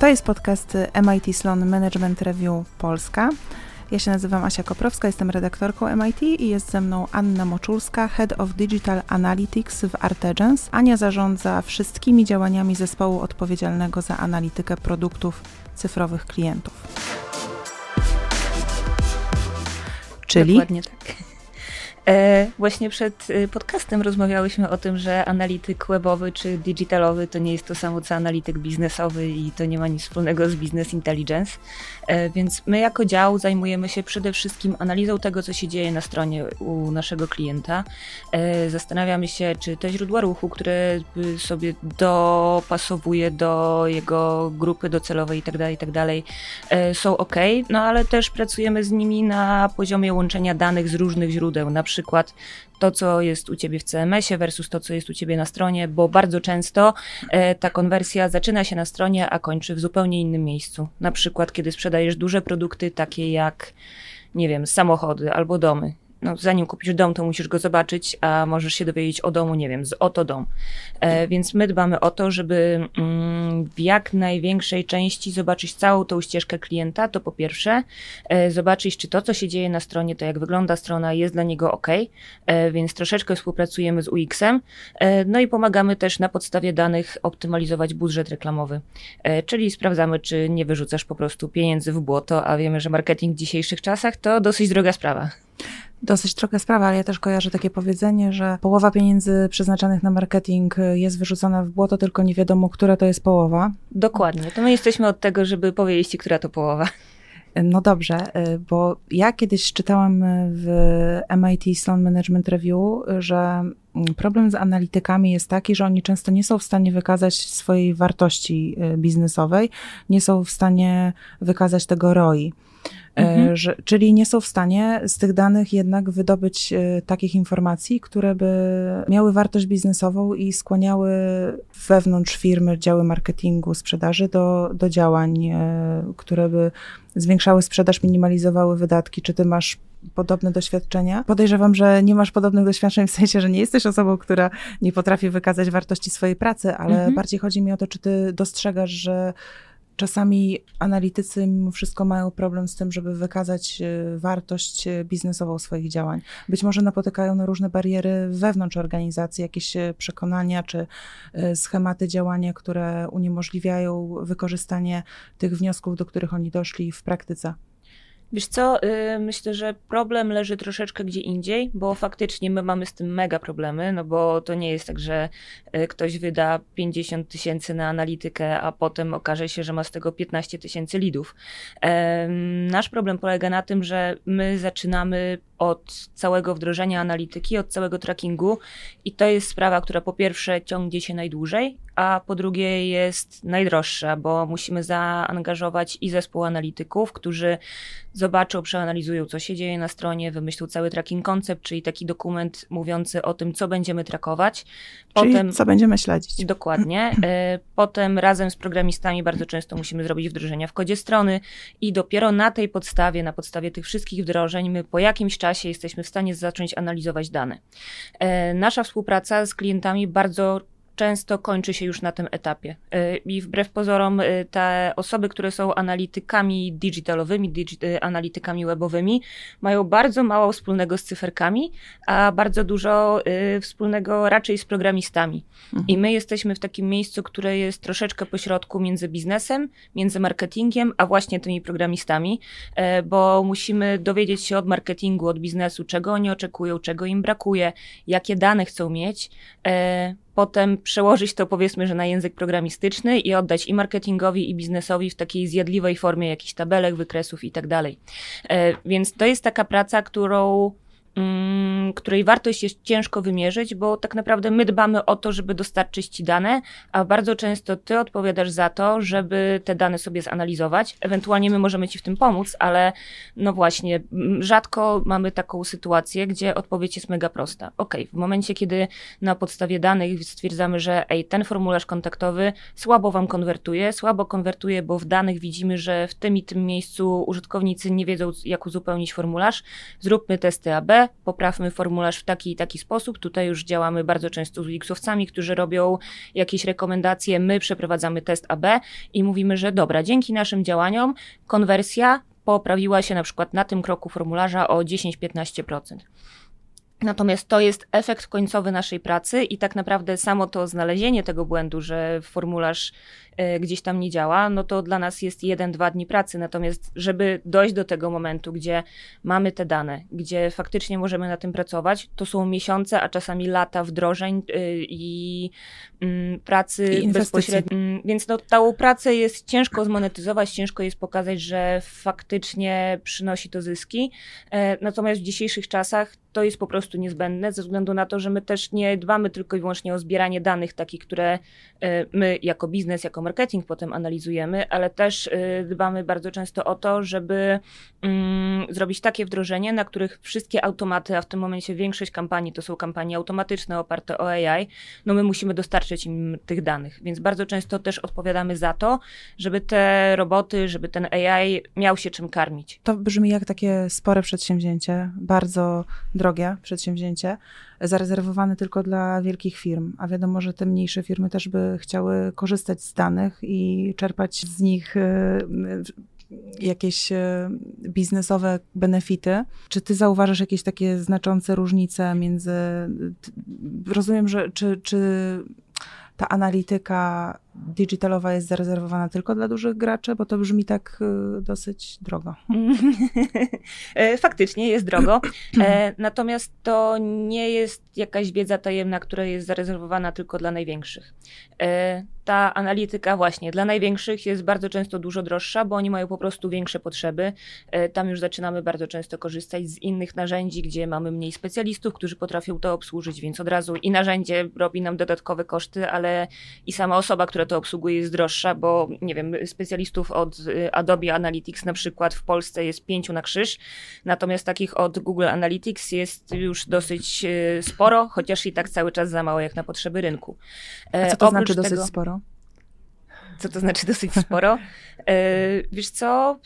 To jest podcast MIT Sloan Management Review Polska. Ja się nazywam Asia Koprowska, jestem redaktorką MIT i jest ze mną Anna Moczulska, Head of Digital Analytics w Artegens. Ania zarządza wszystkimi działaniami zespołu odpowiedzialnego za analitykę produktów cyfrowych klientów. Czyli? Dokładnie tak. E, właśnie przed y, podcastem rozmawiałyśmy o tym, że analityk webowy czy digitalowy to nie jest to samo co analityk biznesowy i to nie ma nic wspólnego z business intelligence. E, więc my jako dział zajmujemy się przede wszystkim analizą tego, co się dzieje na stronie u naszego klienta. E, zastanawiamy się, czy te źródła ruchu, które sobie dopasowuje do jego grupy docelowej itd., tak itd., tak są ok, no ale też pracujemy z nimi na poziomie łączenia danych z różnych źródeł, na przykład to, co jest u ciebie w CMS-ie versus to, co jest u ciebie na stronie, bo bardzo często e, ta konwersja zaczyna się na stronie, a kończy w zupełnie innym miejscu. Na przykład, kiedy sprzedajesz duże produkty, takie jak, nie wiem, samochody albo domy no, zanim kupisz dom, to musisz go zobaczyć, a możesz się dowiedzieć o domu, nie wiem, z oto dom. E, więc my dbamy o to, żeby mm, w jak największej części zobaczyć całą tą ścieżkę klienta, to po pierwsze, e, zobaczyć, czy to, co się dzieje na stronie, to jak wygląda strona, jest dla niego ok, e, więc troszeczkę współpracujemy z UX-em, e, no i pomagamy też na podstawie danych optymalizować budżet reklamowy, e, czyli sprawdzamy, czy nie wyrzucasz po prostu pieniędzy w błoto, a wiemy, że marketing w dzisiejszych czasach to dosyć droga sprawa. Dosyć trochę sprawa, ale ja też kojarzę takie powiedzenie, że połowa pieniędzy przeznaczanych na marketing jest wyrzucona w błoto, tylko nie wiadomo, która to jest połowa. Dokładnie. To my jesteśmy od tego, żeby powiedzieć ci, która to połowa. No dobrze, bo ja kiedyś czytałam w MIT Sloan Management Review, że problem z analitykami jest taki, że oni często nie są w stanie wykazać swojej wartości biznesowej, nie są w stanie wykazać tego ROI. E, mhm. Że, czyli nie są w stanie z tych danych jednak wydobyć e, takich informacji, które by miały wartość biznesową i skłaniały wewnątrz firmy działy marketingu, sprzedaży do, do działań, e, które by zwiększały sprzedaż, minimalizowały wydatki. Czy ty masz podobne doświadczenia? Podejrzewam, że nie masz podobnych doświadczeń w sensie, że nie jesteś osobą, która nie potrafi wykazać wartości swojej pracy, ale mhm. bardziej chodzi mi o to, czy ty dostrzegasz, że Czasami analitycy mimo wszystko mają problem z tym, żeby wykazać e, wartość e, biznesową swoich działań. Być może napotykają na różne bariery wewnątrz organizacji, jakieś e, przekonania czy schematy działania, które uniemożliwiają wykorzystanie tych wniosków, do których oni doszli w praktyce. Wiesz co, y, myślę, że problem leży troszeczkę gdzie indziej, bo faktycznie my mamy z tym mega problemy, no bo to nie jest tak, że y, ktoś wyda 50 tysięcy na analitykę, a potem okaże się, że ma z tego 15 tysięcy lidów. Nasz problem polega na tym, że my zaczynamy od całego wdrożenia analityki, od całego trackingu i to jest sprawa, która po pierwsze ciągnie się najdłużej, a po drugie jest najdroższa, bo musimy zaangażować i zespół analityków, którzy zobaczą, przeanalizują, co się dzieje na stronie, wymyślą cały tracking koncept, czyli taki dokument mówiący o tym, co będziemy trakować. Czyli Potem, co będziemy śledzić. Dokładnie. E, potem razem z programistami bardzo często musimy zrobić wdrożenia w kodzie strony i dopiero na tej podstawie, na podstawie tych wszystkich wdrożeń, my po jakimś czasie jesteśmy w stanie zacząć analizować dane. E, nasza współpraca z klientami bardzo często kończy się już na tym etapie. Y, I wbrew pozorom, y, te osoby, które są analitykami digitalowymi, digi y, analitykami webowymi, mają bardzo mało wspólnego z cyferkami, a bardzo dużo wspólnego raczej z programistami. I my jesteśmy w takim miejscu, które jest troszeczkę pośrodku między biznesem, między marketingiem, a właśnie tymi programistami, bo musimy dowiedzieć się od marketingu, od biznesu, czego oni oczekują, czego im brakuje, jakie dane chcą mieć potem przełożyć to powiedzmy, że na język programistyczny i oddać i marketingowi, i biznesowi w takiej zjadliwej formie jakichś tabelek, wykresów i tak dalej. E, więc to jest taka praca, którą której wartość jest ciężko wymierzyć, bo tak naprawdę my dbamy o to, żeby dostarczyć ci dane, a bardzo często ty odpowiadasz za to, żeby te dane sobie zanalizować. Ewentualnie my możemy ci w tym pomóc, ale no właśnie, rzadko mamy taką sytuację, gdzie odpowiedź jest mega prosta. Ok, w momencie, kiedy na podstawie danych stwierdzamy, że ej, ten formularz kontaktowy słabo wam konwertuje, słabo konwertuje, bo w danych widzimy, że w tym i tym miejscu użytkownicy nie wiedzą, jak uzupełnić formularz, zróbmy testy AB, poprawmy formularz w taki i taki sposób. Tutaj już działamy bardzo często z UX-owcami, którzy robią jakieś rekomendacje, my przeprowadzamy test AB i mówimy, że dobra, dzięki naszym działaniom konwersja poprawiła się na przykład na tym kroku formularza o 10-15%. Natomiast to jest efekt końcowy naszej pracy i tak naprawdę samo to znalezienie tego błędu, że formularz gdzieś tam nie działa, no to dla nas jest jeden, dwa dni pracy. Natomiast, żeby dojść do tego momentu, gdzie mamy te dane, gdzie faktycznie możemy na tym pracować, to są miesiące, a czasami lata wdrożeń e, i mm, pracy I bezpośredniej. Mm, więc no, tą pracę jest ciężko zmonetyzować, ciężko jest pokazać, że faktycznie przynosi to zyski. E, natomiast w dzisiejszych czasach to jest po prostu niezbędne, ze względu na to, że my też nie dbamy tylko i wyłącznie o zbieranie danych takich, które my jako biznes, jako marketing potem analizujemy, ale też y, dbamy bardzo często o to, żeby mm, zrobić takie wdrożenie, na których wszystkie automaty, a w tym momencie większość kampanii to są kampanie automatyczne oparte o AI, no my musimy dostarczyć im tych danych, więc bardzo często też odpowiadamy za to, żeby te roboty, żeby ten AI miał się czym karmić. To brzmi jak takie spore przedsięwzięcie, bardzo drogie przedsięwzięcie zarezerwowane tylko dla wielkich firm, a wiadomo, że te mniejsze firmy też by chciały korzystać z danych i czerpać z nich e, jakieś e, biznesowe benefity. Czy ty zauważasz jakieś takie znaczące różnice między. Rozumiem, że czy, czy ta analityka digitalowa jest zarezerwowana tylko dla dużych graczy, bo to brzmi tak y, dosyć drogo. E, faktycznie jest drogo. E, natomiast to nie jest jakaś wiedza tajemna, która jest zarezerwowana tylko dla największych. E, ta analityka właśnie dla największych jest bardzo często dużo droższa, bo oni mają po prostu większe potrzeby. Tam już zaczynamy bardzo często korzystać z innych narzędzi, gdzie mamy mniej specjalistów, którzy potrafią to obsłużyć, więc od razu i narzędzie robi nam dodatkowe koszty, ale i sama osoba, która to obsługuje jest droższa, bo nie wiem, specjalistów od y, Adobe Analytics na przykład w Polsce jest pięciu na krzyż, natomiast takich od Google Analytics jest już dosyć y, sporo, chociaż i tak cały czas za mało jak na potrzeby rynku. A co to e, znaczy dosyć tego, sporo? Co to znaczy dosyć sporo? E, wiesz co,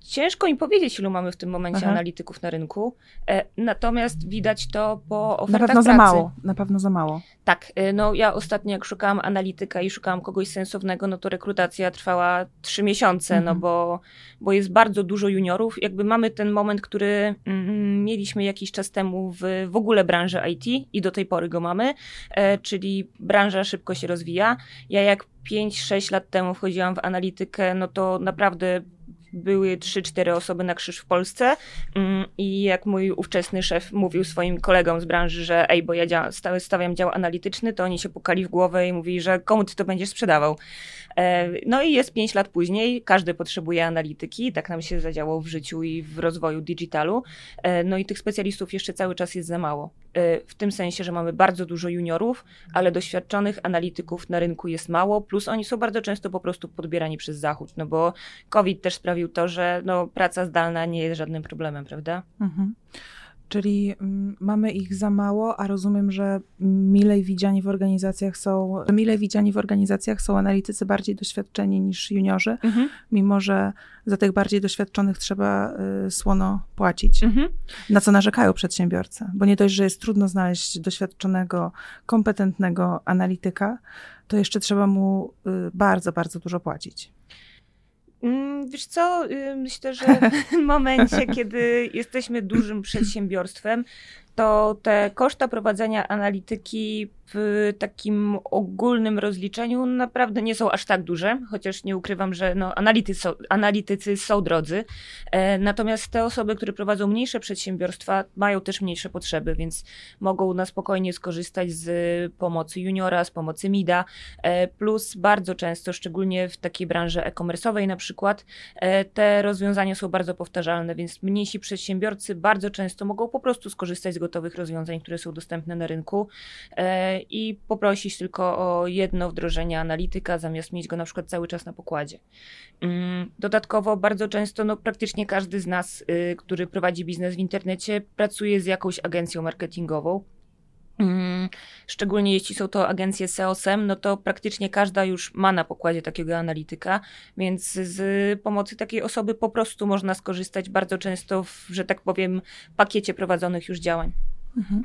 ciężko im powiedzieć, ilu mamy w tym momencie Aha. analityków na rynku, e, natomiast widać to po ofertach Na pewno pracy. za mało, na pewno za mało. Tak, e, no ja ostatnio jak szukałam analityka i szukałam kogoś sensownego, no to rekrutacja trwała trzy miesiące, no mhm. no bo, bo jest bardzo dużo juniorów. Jakby mamy ten moment, który mm, mieliśmy jakiś czas temu w, w ogóle branży IT i do tej pory go mamy, czyli branża szybko się rozwija. Ja jak 5-6 lat temu wchodziłam w analitykę, no to naprawdę były 3-4 osoby na krzyż w Polsce mm, i jak mój ówczesny szef mówił swoim kolegom z branży, że ej, bo ja stawiam dział analityczny, to oni się pukali w głowę i mówili, że komu ty to będziesz sprzedawał. E, no i jest 5 lat później, każdy potrzebuje analityki, tak nam się zadziało w życiu i w rozwoju digitalu. E, no i tych specjalistów jeszcze cały czas jest za mało. E, w tym sensie, że mamy bardzo dużo juniorów, ale doświadczonych analityków na rynku jest mało, plus oni są bardzo często po prostu podbierani przez Zachód, no bo COVID też sprawił to, że no, praca zdalna nie jest żadnym problemem, prawda? Mhm. Czyli mm, mamy ich za mało, a rozumiem, że milej widziani w organizacjach są, milej widziani w organizacjach są analitycy bardziej doświadczeni niż juniorzy, mhm. mimo że za tych bardziej doświadczonych trzeba y, słono płacić. Mhm. Na co narzekają przedsiębiorcy, bo nie dość, że jest trudno znaleźć doświadczonego, kompetentnego analityka, to jeszcze trzeba mu y, bardzo, bardzo dużo płacić. Mm, wiesz co, y, myślę, że w momencie, kiedy jesteśmy dużym przedsiębiorstwem, to te koszta prowadzenia analityki w takim ogólnym rozliczeniu naprawdę nie są aż tak duże, chociaż nie ukrywam, że no, analitycy, są, analitycy są drodzy. E, natomiast te osoby, które prowadzą mniejsze przedsiębiorstwa, mają też mniejsze potrzeby, więc mogą na spokojnie skorzystać z pomocy juniora, z pomocy MIDA. E, plus bardzo często, szczególnie w takiej branży e-commerce'owej na przykład, e, te rozwiązania są bardzo powtarzalne, więc mniejsi przedsiębiorcy bardzo często mogą po prostu skorzystać z gotowych rozwiązań, które są dostępne na rynku e, i poprosić tylko o jedno wdrożenie analityka, zamiast mieć go na przykład cały czas na pokładzie. Mm, dodatkowo bardzo często, no praktycznie każdy z nas, y, który prowadzi biznes w internecie, pracuje z jakąś agencją marketingową. Mm, szczególnie jeśli są to agencje SEO-SEM, no to praktycznie każda już ma na pokładzie takiego analityka, więc z pomocy takiej osoby po prostu można skorzystać bardzo często w, że tak powiem, pakiecie prowadzonych już działań. Mhm.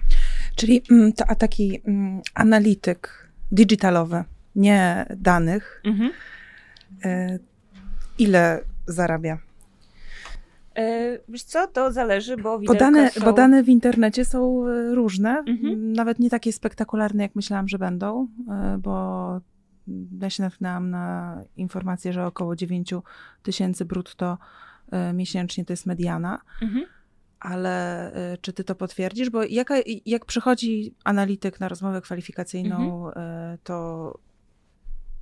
Czyli mm, to, a taki mm, analityk digitalowy, nie danych, mhm. y, ile zarabia? E, wiesz co, to zależy, bo bo dane, są... bo dane w internecie są e, różne, mhm. nawet nie takie spektakularne, jak myślałam, że będą, e, bo ja się natknęłam na informację, że około 9 tysięcy brutto miesięcznie to jest mediana. Mhm. Ale czy ty to potwierdzisz? Bo jaka, jak przychodzi analityk na rozmowę kwalifikacyjną, mhm. to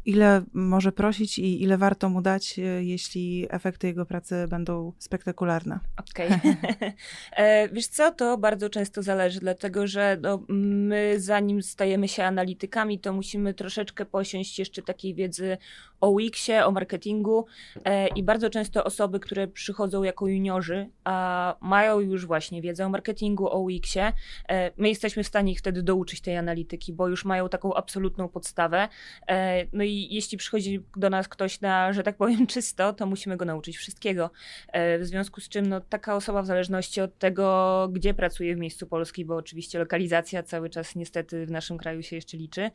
ile może prosić i ile warto mu dać, e, jeśli efekty jego pracy będą spektakularne. Okej. Okay. E, wiesz co, to bardzo często zależy, dlatego że no, my zanim stajemy się analitykami, to musimy troszeczkę posiąść jeszcze takiej wiedzy o Wixie, o marketingu e, i bardzo często osoby, które przychodzą jako juniorzy, a mają już właśnie wiedzę o marketingu, o Wixie, my jesteśmy w stanie ich wtedy douczyć tej analityki, bo już mają taką absolutną podstawę. No i jeśli przychodzi do nas ktoś na, że tak powiem, czysto, to musimy go nauczyć wszystkiego. E, w związku z czym no, taka osoba w zależności od tego, gdzie pracuje w miejscu Polski, bo oczywiście lokalizacja cały czas niestety w naszym kraju się jeszcze liczy,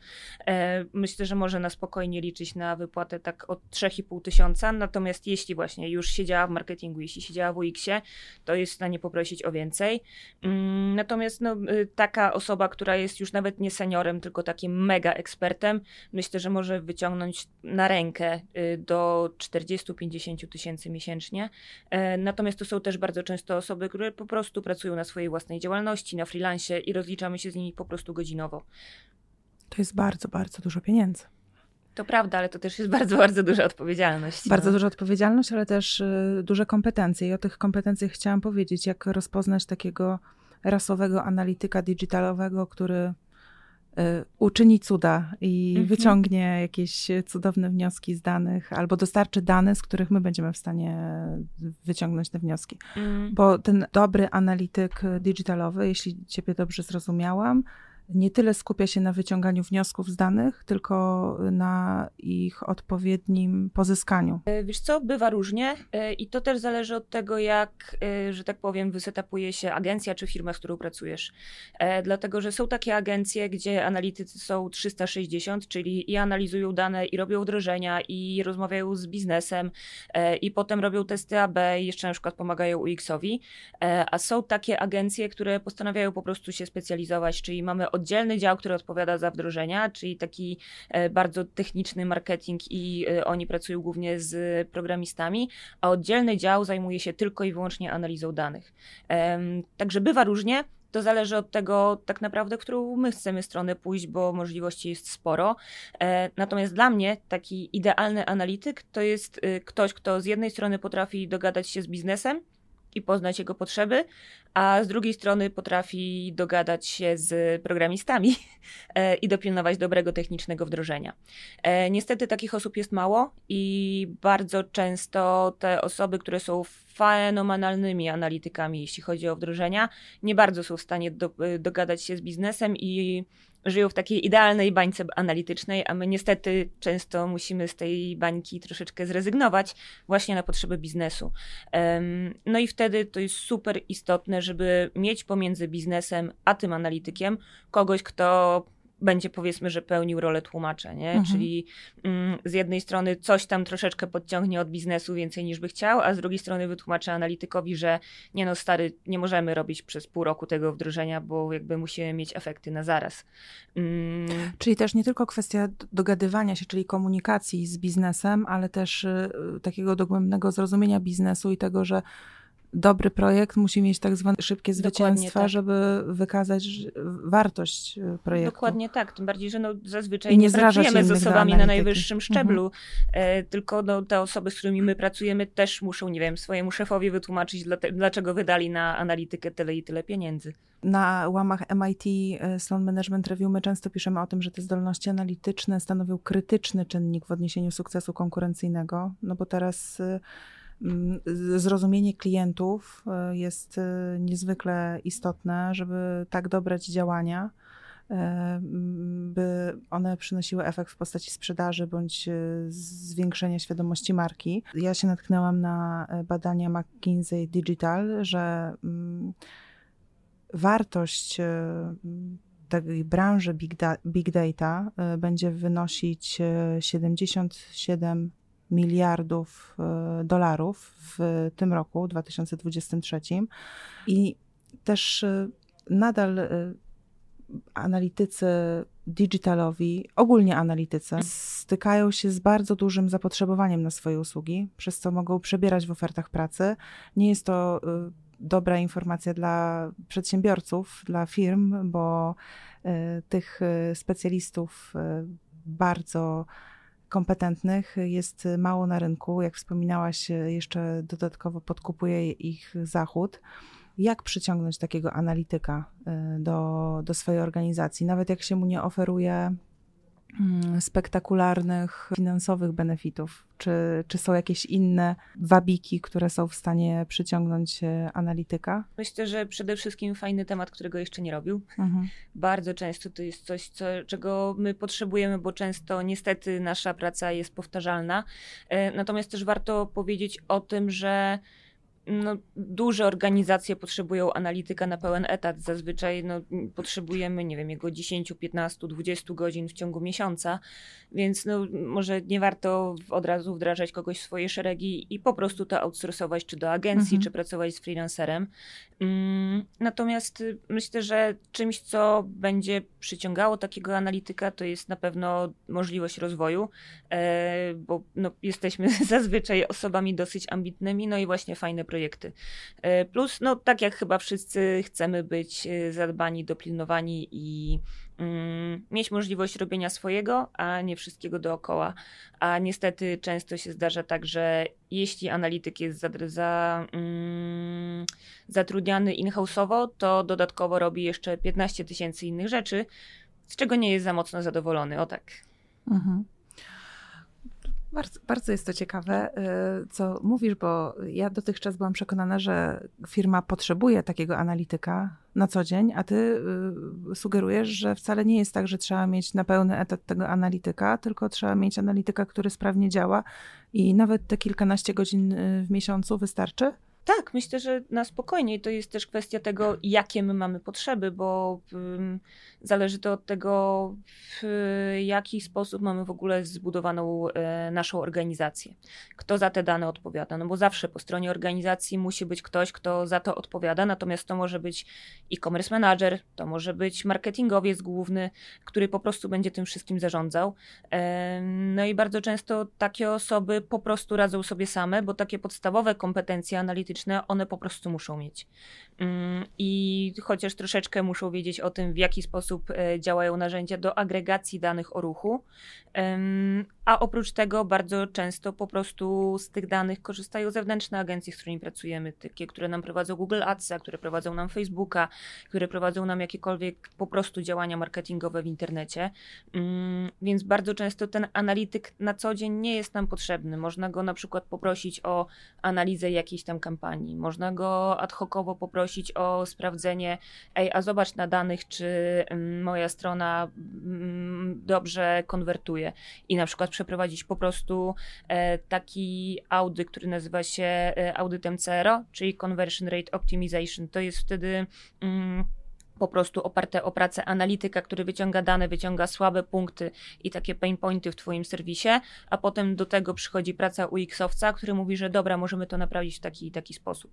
e, myślę, że może na spokojnie liczyć na wypłatę tak od 3,5 tysiąca, natomiast jeśli właśnie już siedziała w marketingu, jeśli siedziała w UX-ie, to jest w stanie poprosić o więcej. Mm, natomiast no, y, taka osoba, która jest już nawet nie seniorem, tylko takim mega ekspertem, myślę, że może wyciągnąć wyciągnąć na rękę y, do 40-50 tysięcy miesięcznie. E, natomiast to są też bardzo często osoby, które po prostu pracują na swojej własnej działalności, na freelancie i rozliczamy się z nimi po prostu godzinowo. To jest bardzo, bardzo dużo pieniędzy. To prawda, ale to też jest bardzo, bardzo duża odpowiedzialność. Bardzo no. duża odpowiedzialność, ale też y, duże kompetencje. I o tych kompetencjach chciałam powiedzieć, jak rozpoznać takiego rasowego analityka digitalowego, który uczyni cuda i mhm. wyciągnie jakieś cudowne wnioski z danych, albo dostarczy dane, z których my będziemy w stanie wyciągnąć te wnioski. Mhm. Bo ten dobry analityk digitalowy, jeśli Ciebie dobrze zrozumiałam, nie tyle skupia się na wyciąganiu wniosków z danych, tylko na ich odpowiednim pozyskaniu. E, wiesz co, bywa różnie e, i to też zależy od tego, jak, e, że tak powiem, wysetapuje się agencja czy firma, z którą pracujesz. Dlatego, że są takie agencje, gdzie analitycy są 360, czyli i analizują dane, i robią wdrożenia, i rozmawiają z biznesem, i potem robią testy AB, i jeszcze na przykład pomagają UX-owi. A są takie agencje, które postanawiają po prostu się specjalizować, czyli mamy oddzielny dział, który odpowiada za wdrożenia, czyli taki e, bardzo techniczny marketing i e, oni pracują głównie z programistami, a oddzielny dział zajmuje się tylko i wyłącznie analizą danych. Także bywa różnie. To zależy od tego, tak naprawdę, którą my chcemy stronę pójść, bo możliwości jest sporo. E, natomiast dla mnie taki idealny analityk to jest ktoś, kto z jednej strony potrafi dogadać się z biznesem, i poznać jego potrzeby, a z drugiej strony potrafi dogadać się z programistami e, i dopilnować dobrego technicznego wdrożenia. E, niestety takich osób jest mało i bardzo często te osoby, które są fenomenalnymi analitykami, jeśli chodzi o wdrożenia, nie bardzo są w stanie do, e, dogadać się z biznesem i żyją w takiej idealnej bańce analitycznej, a my niestety często musimy z tej bańki troszeczkę zrezygnować właśnie na potrzeby biznesu. No i wtedy to jest super istotne, żeby mieć pomiędzy biznesem a tym analitykiem kogoś, kto będzie powiedzmy, że pełnił rolę tłumacza, nie? Mhm. Czyli mm, z jednej strony coś tam troszeczkę podciągnie od biznesu więcej niż by chciał, a z drugiej strony wytłumaczy analitykowi, że nie no stary, nie możemy robić przez pół roku tego wdrożenia, bo jakby musimy mieć efekty na zaraz. Mm. Czyli też nie tylko kwestia dogadywania się, czyli komunikacji z biznesem, ale też y, takiego dogłębnego zrozumienia biznesu i tego, że dobry projekt musi mieć tak zwane szybkie zwycięstwa, tak. żeby wykazać wartość e, projektu. Dokładnie tak, tym bardziej, że no zazwyczaj I nie, nie pracujemy z osobami na najwyższym szczeblu, mhm. tylko no, te osoby, z którymi my pracujemy też muszą, nie wiem, swojemu szefowi wytłumaczyć, dlaczego wydali na analitykę tyle i tyle pieniędzy. Na łamach MIT e, Sloan Management Review my często piszemy o tym, że te zdolności analityczne stanowią krytyczny czynnik w odniesieniu sukcesu konkurencyjnego, no bo teraz zrozumienie klientów e, jest e, niezwykle istotne, żeby tak dobrać działania, by one przynosiły efekt w postaci sprzedaży bądź zwiększenia świadomości marki. Ja się natknęłam na badania McKinsey Digital, że mm, wartość tej branży big, da, big data e, będzie wynosić 77 e, miliardów e, dolarów w tym roku, 2023. I też nadal analitycy digitalowi, ogólnie analitycy, stykają się z bardzo dużym zapotrzebowaniem na swoje usługi, przez co mogą przebierać w ofertach pracy. Nie jest to dobra informacja dla przedsiębiorców, dla firm, bo e, tych e, specjalistów e, bardzo kompetentnych jest mało na rynku. Jak wspominałaś, jeszcze dodatkowo podkupuje ich Zachód. Jak przyciągnąć takiego analityka do, do swojej organizacji, nawet jak się mu nie oferuje spektakularnych finansowych benefitów? Czy, czy są jakieś inne wabiki, które są w stanie przyciągnąć e, analityka? Myślę, że przede wszystkim fajny temat, którego jeszcze nie robił. Mhm. Bardzo często to jest coś, co, czego my potrzebujemy, bo często niestety nasza praca jest powtarzalna. E, natomiast też warto powiedzieć o tym, że no, duże organizacje potrzebują analityka na pełen etat. Zazwyczaj no, potrzebujemy, nie wiem, jego 10, 15, 20 godzin w ciągu miesiąca, więc no, może nie warto od razu wdrażać kogoś w swoje szeregi i po prostu to outsourcować, czy do agencji, mhm. czy pracować z freelancerem. Mm, natomiast myślę, że czymś, co będzie przyciągało takiego analityka, to jest na pewno możliwość rozwoju, e, bo no, jesteśmy zazwyczaj osobami dosyć ambitnymi, no i właśnie fajne projekty. E, plus, no tak jak chyba wszyscy chcemy być e, zadbani, dopilnowani i mm, mieć możliwość robienia swojego, a nie wszystkiego dookoła. A niestety często się zdarza tak, że jeśli analityk jest za, za, mm, zatrudniany in-house'owo, to dodatkowo robi jeszcze 15 tysięcy innych rzeczy, z czego nie jest za mocno zadowolony. O tak. Mhm. Bardzo, bardzo jest to ciekawe, y, co mówisz, bo ja dotychczas byłam przekonana, że firma potrzebuje takiego analityka na co dzień, a ty y, sugerujesz, że wcale nie jest tak, że trzeba mieć na pełny etat tego analityka, tylko trzeba mieć analityka, który sprawnie działa i nawet te kilkanaście godzin y, w miesiącu wystarczy? Tak, myślę, że na spokojnie. To jest też kwestia tego, jakie my mamy potrzeby, bo um, zależy to od tego, w jaki sposób mamy w ogóle zbudowaną e, naszą organizację. Kto za te dane odpowiada? No bo zawsze po stronie organizacji musi być ktoś, kto za to odpowiada, natomiast to może być e-commerce manager, to może być marketingowiec główny, który po prostu będzie tym wszystkim zarządzał. E, no i bardzo często takie osoby po prostu radzą sobie same, bo takie podstawowe kompetencje analityczne, one po prostu muszą mieć. Mm, I chociaż troszeczkę muszą wiedzieć o tym, w jaki sposób e, działają narzędzia do agregacji danych o ruchu, a oprócz tego bardzo często po prostu z tych danych korzystają zewnętrzne agencje, z którymi pracujemy, takie, które nam prowadzą Google Ads, które prowadzą nam Facebooka, które prowadzą nam jakiekolwiek po prostu działania marketingowe w internecie. Mm, więc bardzo często ten analityk na co dzień nie jest nam potrzebny. Można go na przykład poprosić o analizę jakiejś tam kampanii, można go ad hocowo poprosić o sprawdzenie, ej, a zobacz na danych, czy mm, moja strona mm, dobrze konwertuje i na przykład przeprowadzić po prostu e, taki audyt, który nazywa się e, audytem CRO, czyli Conversion Rate Optimization. To jest wtedy. Mm, po prostu oparte o pracę analityka, który wyciąga dane, wyciąga słabe punkty i takie pain pointy w Twoim serwisie, a potem do tego przychodzi praca UX-owca, który mówi, że dobra, możemy to naprawić w taki i taki sposób.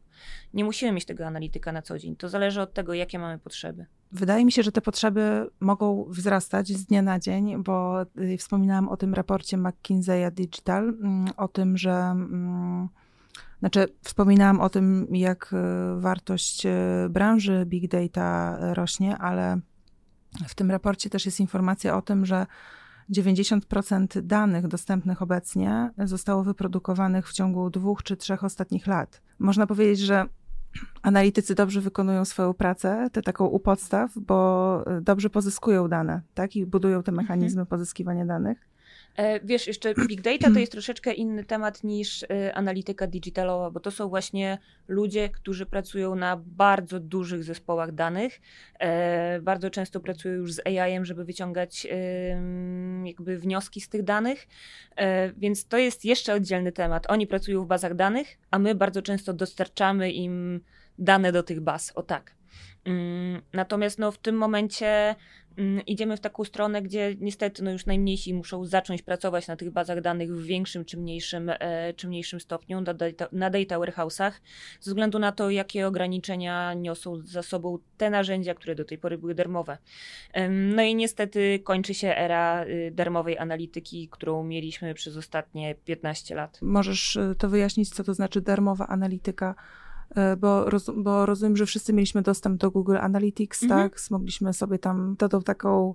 Nie musimy mieć tego analityka na co dzień. To zależy od tego, jakie mamy potrzeby. Wydaje mi się, że te potrzeby mogą wzrastać z dnia na dzień, bo y, wspominałam o tym raporcie McKinsey'a Digital, mm, o tym, że mm, znaczy, wspominałam o tym, jak e, wartość e, branży big data rośnie, ale w tym raporcie też jest informacja o tym, że 90% danych dostępnych obecnie zostało wyprodukowanych w ciągu dwóch czy trzech ostatnich lat. Można powiedzieć, że analitycy dobrze wykonują swoją pracę, tę taką u podstaw, bo dobrze pozyskują dane, tak? I budują te mechanizmy mhm. pozyskiwania danych. E, wiesz, jeszcze big data to jest troszeczkę inny temat niż e, analityka digitalowa, bo to są właśnie ludzie, którzy pracują na bardzo dużych zespołach danych. E, bardzo często pracują już z AI-em, żeby wyciągać jakby wnioski z tych danych, więc to jest jeszcze oddzielny temat. Oni pracują w bazach danych, a my bardzo często dostarczamy im dane do tych baz. O tak. Mm, natomiast no, w tym momencie idziemy w taką stronę, gdzie niestety no, już najmniejsi muszą zacząć pracować na tych bazach danych w większym czy mniejszym, e, czy mniejszym stopniu na data, na data warehouse'ach, ze względu na to, jakie ograniczenia niosą za sobą te narzędzia, które do tej pory były darmowe. No i niestety kończy się era y, darmowej analityki, którą mieliśmy przez ostatnie 15 lat. Możesz y, to wyjaśnić, co to znaczy darmowa analityka? E, bo, roz, bo rozumiem, że wszyscy mieliśmy dostęp do Google Analytics, mhm. tak? Mogliśmy sobie tam tą taką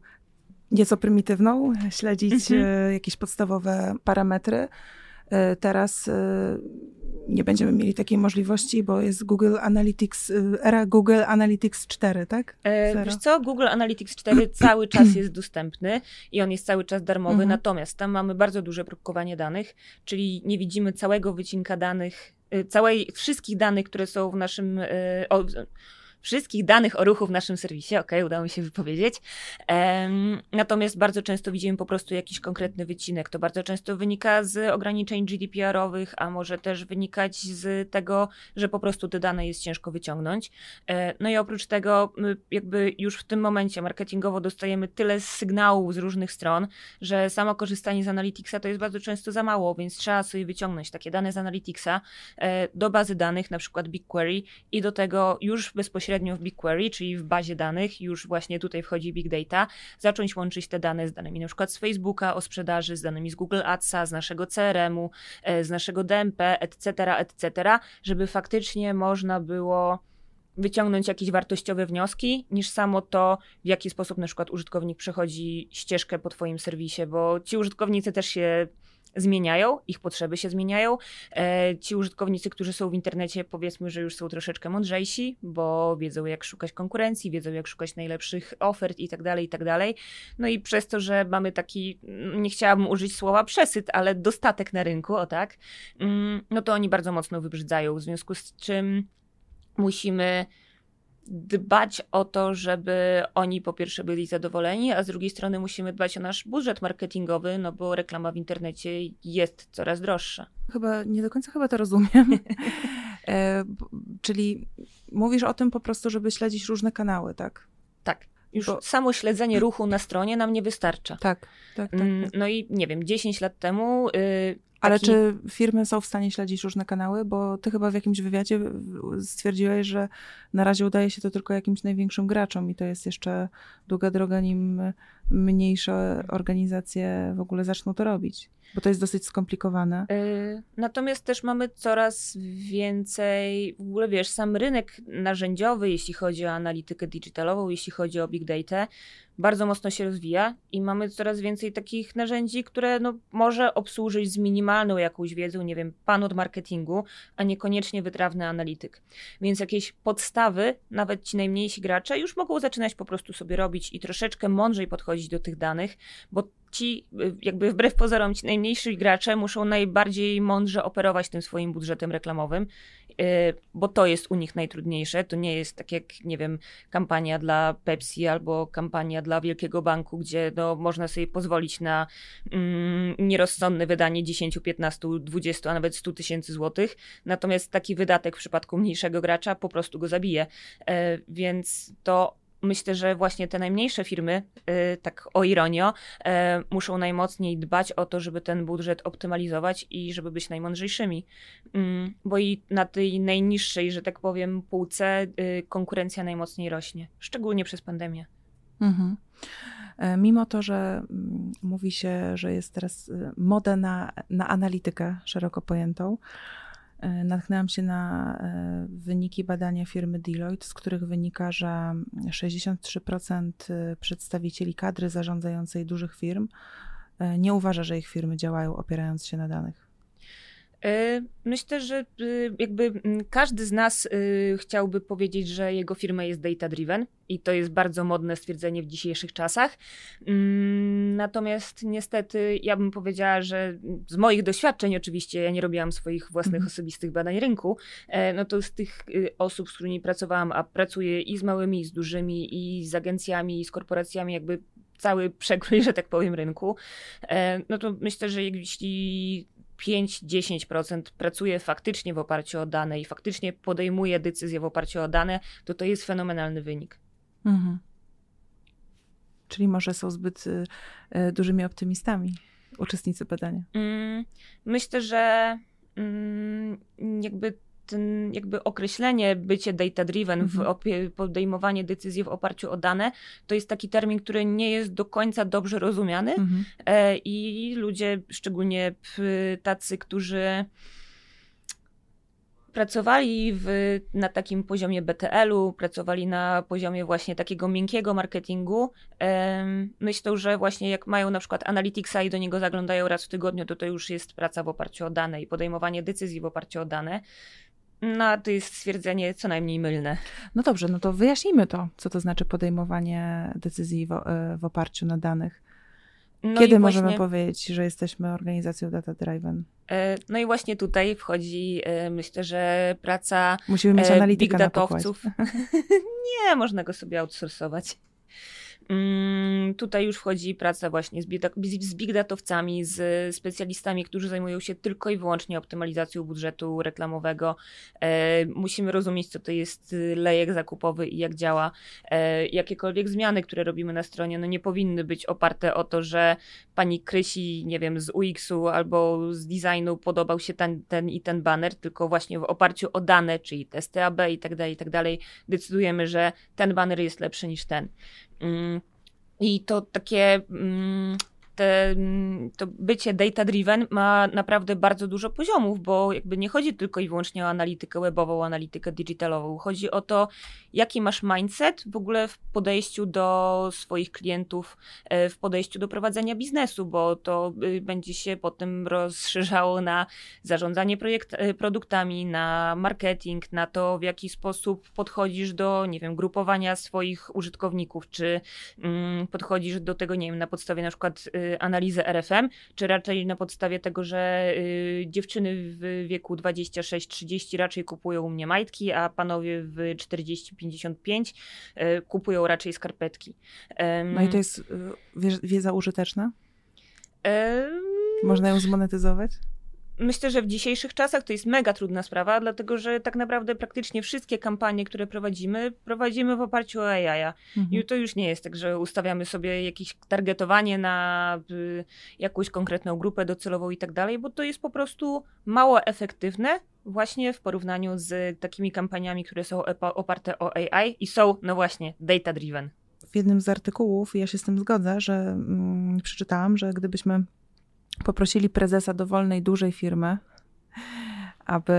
nieco prymitywną śledzić mhm. E, jakieś podstawowe parametry. E, teraz nie będziemy mieli takiej możliwości, bo jest Google Analytics, era Google Analytics 4, tak? E, wiesz co, Google Analytics 4 cały czas jest dostępny i on jest cały czas darmowy, mhm. natomiast tam mamy bardzo duże próbkowanie danych, czyli nie widzimy całego wycinka danych całej, wszystkich danych, które są w naszym, y, wszystkich danych o ruchu w naszym serwisie, ok, udało mi się wypowiedzieć. Um, natomiast bardzo często widzimy po prostu jakiś konkretny wycinek. To bardzo często wynika z ograniczeń GDPR-owych, a może też wynikać z tego, że po prostu te dane jest ciężko wyciągnąć. E, no i oprócz tego, jakby już w tym momencie marketingowo dostajemy tyle sygnałów z różnych stron, że samo korzystanie z Analyticsa to jest bardzo często za mało, więc trzeba sobie wyciągnąć takie dane z Analyticsa e, do bazy danych, na przykład BigQuery i do tego już bezpośrednio bezpośrednio w BigQuery, czyli w bazie danych, już właśnie tutaj wchodzi Big Data, zacząć łączyć te dane z danymi na przykład z Facebooka o sprzedaży, z danymi z Google Adsa, z naszego CRM-u, e, z naszego DMP, etc., etc., żeby faktycznie można było wyciągnąć jakieś wartościowe wnioski, niż samo to, w jaki sposób na przykład użytkownik przechodzi ścieżkę po Twoim serwisie, bo ci użytkownicy też się zmieniają, ich potrzeby się zmieniają. E, ci użytkownicy, którzy są w internecie, powiedzmy, że już są troszeczkę mądrzejsi, bo wiedzą, jak szukać konkurencji, wiedzą, jak szukać najlepszych ofert i tak dalej, i tak dalej. No i przez to, że mamy taki, nie chciałabym użyć słowa przesyt, ale dostatek na rynku, o tak, mm, no to oni bardzo mocno wybrzydzają, w związku z czym musimy dbać o to, żeby oni po pierwsze byli zadowoleni, a z drugiej strony musimy dbać o nasz budżet marketingowy, no bo reklama w internecie jest coraz droższa. Chyba nie do końca chyba to rozumiem. e, czyli mówisz o tym po prostu, żeby śledzić różne kanały, tak? Tak. Już bo... samo śledzenie ruchu na stronie nam nie wystarcza. Tak, tak, tak. Mm, tak. No i nie wiem, 10 lat temu y, ale czy firmy są w stanie śledzić różne kanały? Bo ty chyba w jakimś wywiadzie stwierdziłeś, że na razie udaje się to tylko jakimś największym graczom i to jest jeszcze długa droga, nim mniejsze organizacje w ogóle zaczną to robić. Bo to jest dosyć skomplikowane. Yy, natomiast też mamy coraz więcej, w ogóle wiesz, sam rynek narzędziowy, jeśli chodzi o analitykę digitalową, jeśli chodzi o big data, bardzo mocno się rozwija i mamy coraz więcej takich narzędzi, które no, może obsłużyć z minimalną jakąś wiedzą, nie wiem, pan od marketingu, a niekoniecznie wytrawny analityk. Więc jakieś podstawy, nawet ci najmniejsi gracze, już mogą zaczynać po prostu sobie robić i troszeczkę mądrzej podchodzić do tych danych, bo ci, jakby wbrew pozorom, ci najmniejsi gracze muszą najbardziej mądrze operować tym swoim budżetem reklamowym, y, bo to jest u nich najtrudniejsze. To nie jest tak jak, nie wiem, kampania dla Pepsi albo kampania dla wielkiego banku, gdzie no, można sobie pozwolić na mm, nierozsądne wydanie 10, 15, 20, a nawet 100 tysięcy złotych. Natomiast taki wydatek w przypadku mniejszego gracza po prostu go zabije. E, więc to myślę, że właśnie te najmniejsze firmy, y, tak o ironio, y, muszą najmocniej dbać o to, żeby ten budżet optymalizować i żeby być najmądrzejszymi. Mm, bo i na tej najniższej, że tak powiem, półce y, konkurencja najmocniej rośnie, szczególnie przez pandemię. Mhm. E, mimo to, że mm, mówi się, że jest teraz moda na, na analitykę szeroko pojętą, natknęłam się na e, wyniki badania firmy Deloitte, z których wynika, że 63% e, przedstawicieli kadry zarządzającej dużych firm nie uważa, że ich firmy działają opierając się na danych. Y, myślę, że y, jakby mm, każdy z nas y, chciałby powiedzieć, że jego firma jest data-driven i to jest bardzo modne stwierdzenie w dzisiejszych czasach. Mm, natomiast niestety ja bym powiedziała, że z moich doświadczeń oczywiście, ja nie robiłam swoich własnych mhm. osobistych badań rynku, e, no to z tych osób, z którymi pracowałam, a pracuję i z małymi, i z dużymi, i z agencjami, i z korporacjami, jakby cały przekrój, że tak powiem, rynku, e, no to myślę, że jeśli 5-10% pracuje faktycznie w oparciu o dane i faktycznie podejmuje decyzje w oparciu o dane, to to jest fenomenalny wynik. Mhm. Czyli może są zbyt y, y, dużymi optymistami uczestnicy badania? Mm, myślę, że mm, jakby ten jakby określenie bycie data-driven, mhm. podejmowanie decyzji w oparciu o dane, to jest taki termin, który nie jest do końca dobrze rozumiany mhm. e, i ludzie, szczególnie tacy, którzy pracowali w, na takim poziomie BTL-u, pracowali na poziomie właśnie takiego miękkiego marketingu. myślę, że właśnie jak mają na przykład Analyticsa i do niego zaglądają raz w tygodniu, to to już jest praca w oparciu o dane i podejmowanie decyzji w oparciu o dane. No, to jest stwierdzenie co najmniej mylne. No dobrze, no to wyjaśnijmy to, co to znaczy podejmowanie decyzji w, e, w oparciu na danych. No Kiedy właśnie, możemy powiedzieć, że jesteśmy organizacją data-driven? E, no i właśnie tutaj wchodzi, e, myślę, że praca Musimy mieć analityka big datowców. Nie, można go sobie outsourcować. Mm, tutaj już wchodzi praca właśnie z, big datowcami, z specjalistami, którzy zajmują się tylko i wyłącznie optymalizacją budżetu reklamowego. E, musimy rozumieć, co to jest lejek zakupowy i jak działa. E, jakiekolwiek zmiany, które robimy na stronie, no nie powinny być oparte o to, że pani Krysi, nie wiem, z UX-u albo z designu podobał się ten, ten i ten banner, tylko właśnie w oparciu o dane, czyli testy AB i tak dalej, i tak dalej, decydujemy, że ten banner jest lepszy niż ten. Mm, I to takie mm, te, to bycie data-driven ma naprawdę bardzo dużo poziomów, bo jakby nie chodzi tylko i wyłącznie o analitykę webową, analitykę digitalową. Chodzi o to, jaki masz mindset w ogóle w podejściu do swoich klientów, e, w podejściu do prowadzenia biznesu, bo to y, będzie się potem rozszerzało na zarządzanie projekt, e, produktami, na marketing, na to, w jaki sposób podchodzisz do, nie wiem, grupowania swoich użytkowników, czy mm, podchodzisz do tego, nie wiem, na podstawie na przykład y, analizę RFM, czy raczej na podstawie tego, że y, dziewczyny w wieku 26-30 raczej kupują u mnie majtki, a panowie w 40-55 y, kupują raczej skarpetki. No i to jest y, wiedza użyteczna? Można ją zmonetyzować? Myślę, że w dzisiejszych czasach to jest mega trudna sprawa, dlatego że tak naprawdę praktycznie wszystkie kampanie, które prowadzimy, prowadzimy w oparciu o AI. Mhm. I to już nie jest tak, że ustawiamy sobie jakieś targetowanie na y, jakąś konkretną grupę docelową i tak dalej, bo to jest po prostu mało efektywne właśnie w porównaniu z takimi kampaniami, które są oparte o AI i są, no właśnie, data-driven. W jednym z artykułów, ja się z tym zgodzę, że mm, przeczytałam, że gdybyśmy poprosili prezesa dowolnej dużej firmy, aby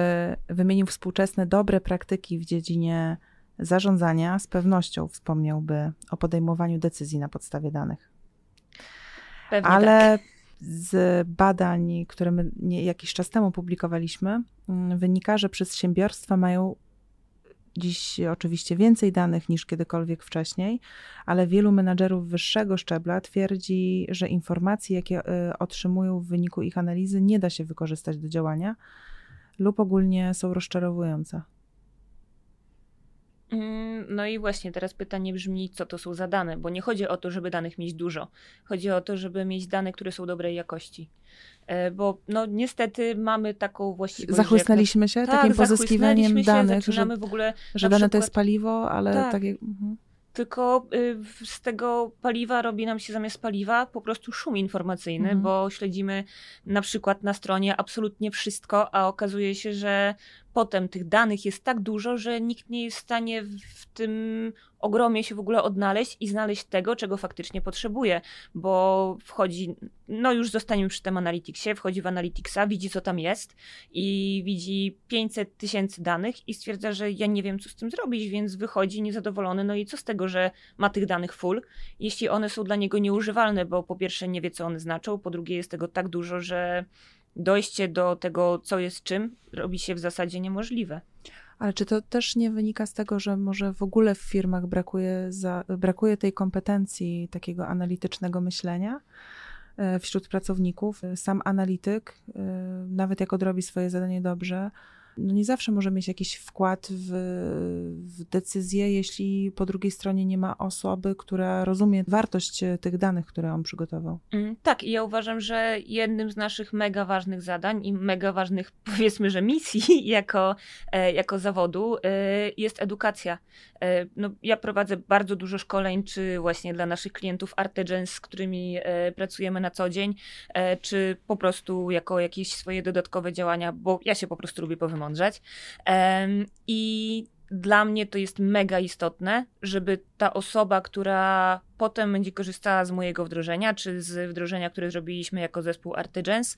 wymienił współczesne dobre praktyki w dziedzinie zarządzania, z pewnością wspomniałby o podejmowaniu decyzji na podstawie danych. Pewnie Ale tak. z badań, które my jakiś czas temu publikowaliśmy, mm, wynika, że przedsiębiorstwa mają dziś oczywiście więcej danych niż kiedykolwiek wcześniej, ale wielu menadżerów wyższego szczebla twierdzi, że informacje, jakie e, otrzymują w wyniku ich analizy, nie da się wykorzystać do działania lub ogólnie są rozczarowujące. Mm, no i właśnie teraz pytanie brzmi, co to są za dane, bo nie chodzi o to, żeby danych mieć dużo. Chodzi o to, żeby mieć dane, które są dobrej jakości. E, bo no niestety mamy taką właściwość. Zachłysnęliśmy się tak, takim pozyskiwaniem danych, że, w ogóle że dane przykład, to jest paliwo, ale tak. tak jak, mhm tylko y, z tego paliwa robi nam się zamiast paliwa po prostu szum informacyjny, mhm. bo śledzimy na przykład na stronie absolutnie wszystko, a okazuje się, że potem tych danych jest tak dużo, że nikt nie jest w stanie w tym ogromie się w ogóle odnaleźć i znaleźć tego, czego faktycznie potrzebuje, bo wchodzi, no już zostaniemy przy tym Analyticsie, wchodzi w Analyticsa, widzi co tam jest i widzi 500 tysięcy danych i stwierdza, że ja nie wiem co z tym zrobić, więc wychodzi niezadowolony, no i co z tego, że ma tych danych full, jeśli one są dla niego nieużywalne, bo po pierwsze nie wie co one znaczą, po drugie jest tego tak dużo, że dojście do tego, co jest czym, robi się w zasadzie niemożliwe. Ale czy to też nie wynika z tego, że może w ogóle w firmach brakuje, za, brakuje tej kompetencji takiego analitycznego myślenia? E, wśród pracowników. Sam analityk, e, nawet jak odrobi swoje zadanie dobrze, no nie zawsze może mieć jakiś wkład w, w decyzję, jeśli po drugiej stronie nie ma osoby, która rozumie wartość e, tych danych, które on przygotował. Mm, tak, i ja uważam, że jednym z naszych mega ważnych zadań i mega ważnych, powiedzmy, że misji jako, e, jako zawodu e, jest edukacja. No, ja prowadzę bardzo dużo szkoleń, czy właśnie dla naszych klientów Artegens, z którymi pracujemy na co dzień, czy po prostu jako jakieś swoje dodatkowe działania, bo ja się po prostu lubię powymądrzeć przemądrzeć. I dla mnie to jest mega istotne, żeby ta osoba, która potem będzie korzystała z mojego wdrożenia, czy z wdrożenia, które zrobiliśmy jako zespół Artigens,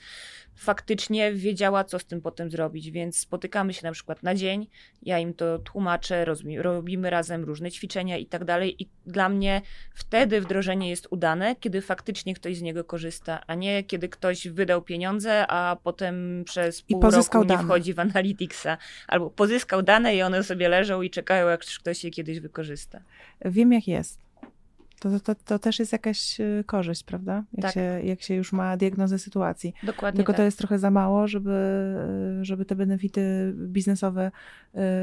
faktycznie wiedziała, co z tym potem zrobić. Więc spotykamy się na przykład na dzień, ja im to tłumaczę, robimy razem różne ćwiczenia i tak dalej. I dla mnie wtedy wdrożenie jest udane, kiedy faktycznie ktoś z niego korzysta, a nie kiedy ktoś wydał pieniądze, a potem przez pół roku nie dane. wchodzi w Analyticsa. Albo pozyskał dane i one sobie leżą i czekają, jak ktoś je kiedyś wykorzysta. Wiem, jak jest. To, to, to też jest jakaś y, korzyść, prawda? Jak, tak. się, jak się już ma diagnozę sytuacji. Dokładnie. Tylko tak. to jest trochę za mało, żeby, y, żeby te benefity biznesowe,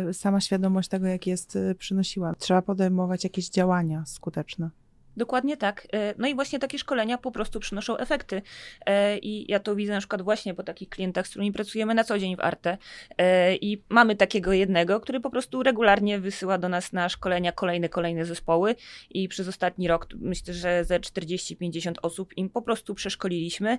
y, sama świadomość tego, jak jest, przynosiła. Trzeba podejmować jakieś działania skuteczne. Dokładnie tak. E, no i właśnie takie szkolenia po prostu przynoszą efekty. E, I ja to widzę na przykład właśnie po takich klientach, z którymi pracujemy na co dzień w Arte. E, I mamy takiego jednego, który po prostu regularnie wysyła do nas na szkolenia kolejne, kolejne zespoły. I przez ostatni rok myślę, że ze 40-50 osób im po prostu przeszkoliliśmy.